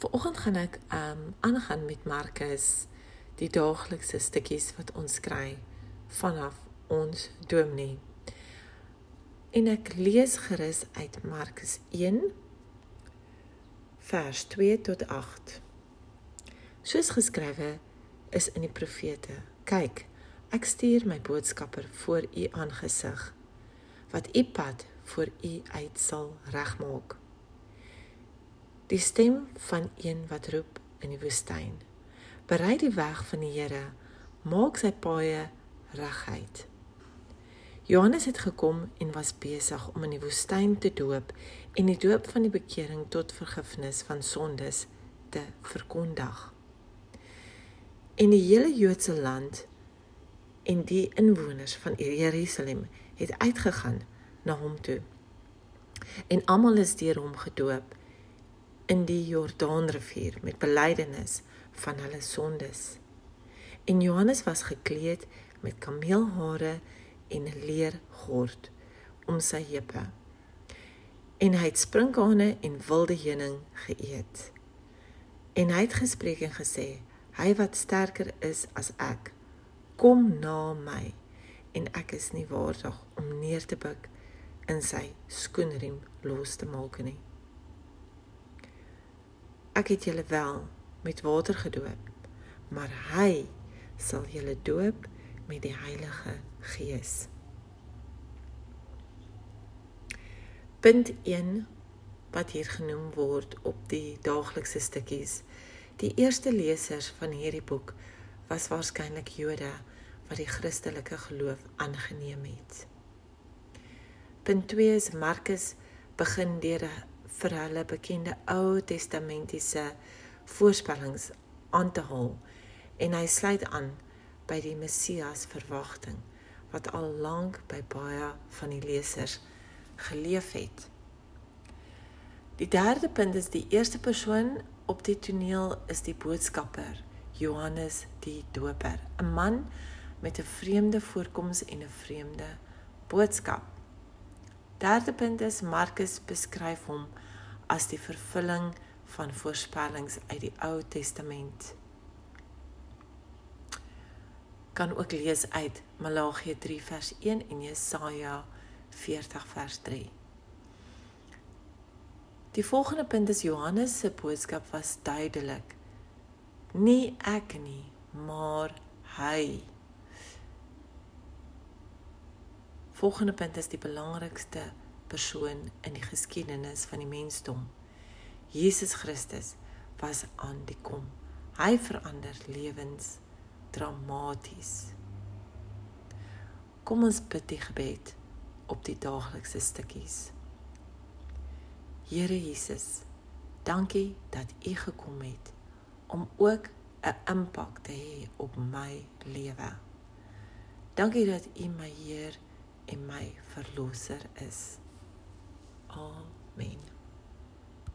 Vanoggend gaan ek um aangaan met Markus die daaglikse stukkies wat ons kry vanaf ons dominee. En ek lees gerus uit Markus 1 vers 2 tot 8. Soos geskrywe is in die profete: Kyk, ek stuur my boodskapper voor u aangesig wat u pad voor u uit sal regmaak. Die stem van een wat roep in die woestyn: Berei die weg van die Here, maak sy paaie reguit. Johannes het gekom en was besig om in die woestyn te doop en die doop van die bekering tot vergifnis van sondes te verkondig. En die hele Joodse land en die inwoners van Jerusalem het uitgegaan na hom toe. En almal is deur hom gedoop in die Jordaanrivier met belydenis van hulle sondes. En Johannes was gekleed met kameelhare en 'n leergord om sy heupe. En hy het sprinkane en wilde heuning geëet. En hy het gespreek en gesê: "Hy wat sterker is as ek, kom na my en ek is nie waardig om neer te buig in sy skoenriem los te maak nie." Ek het julle wel met water gedoop, maar hy sal julle doop met die Heilige Gees. Punt 1 wat hier genoem word op die daaglikse stukkies. Die eerste lesers van hierdie boek was waarskynlik Jode wat die Christelike geloof aangeneem het. Punt 2 is Markus begin deur vir hulle bekende Ou Testamentiese voorspellings aan te haal en hy sluit aan by die Messias verwagting wat al lank by baie van die lesers geleef het. Die derde punt is die eerste persoon op die toneel is die boodskapper Johannes die Doper, 'n man met 'n vreemde voorkoms en 'n vreemde boodskap. Derde punt is Markus beskryf hom as die vervulling van voorspellings uit die Ou Testament. Kan ook lees uit Malagi 3 vers 1 en Jesaja 40 vers 3. Die volgende punt is Johannes se boodskap was duidelik. Nie ek nie, maar hy. Volgende punt is die belangrikste persoon in die geskiedenis van die mensdom. Jesus Christus was aan die kom. Hy verander lewens dramaties. Kom ons bid die gebed op die daaglikse stukkies. Here Jesus, dankie dat U gekom het om ook 'n impak te hê op my lewe. Dankie dat U my Heer en my verlosser is. 哦，没呢。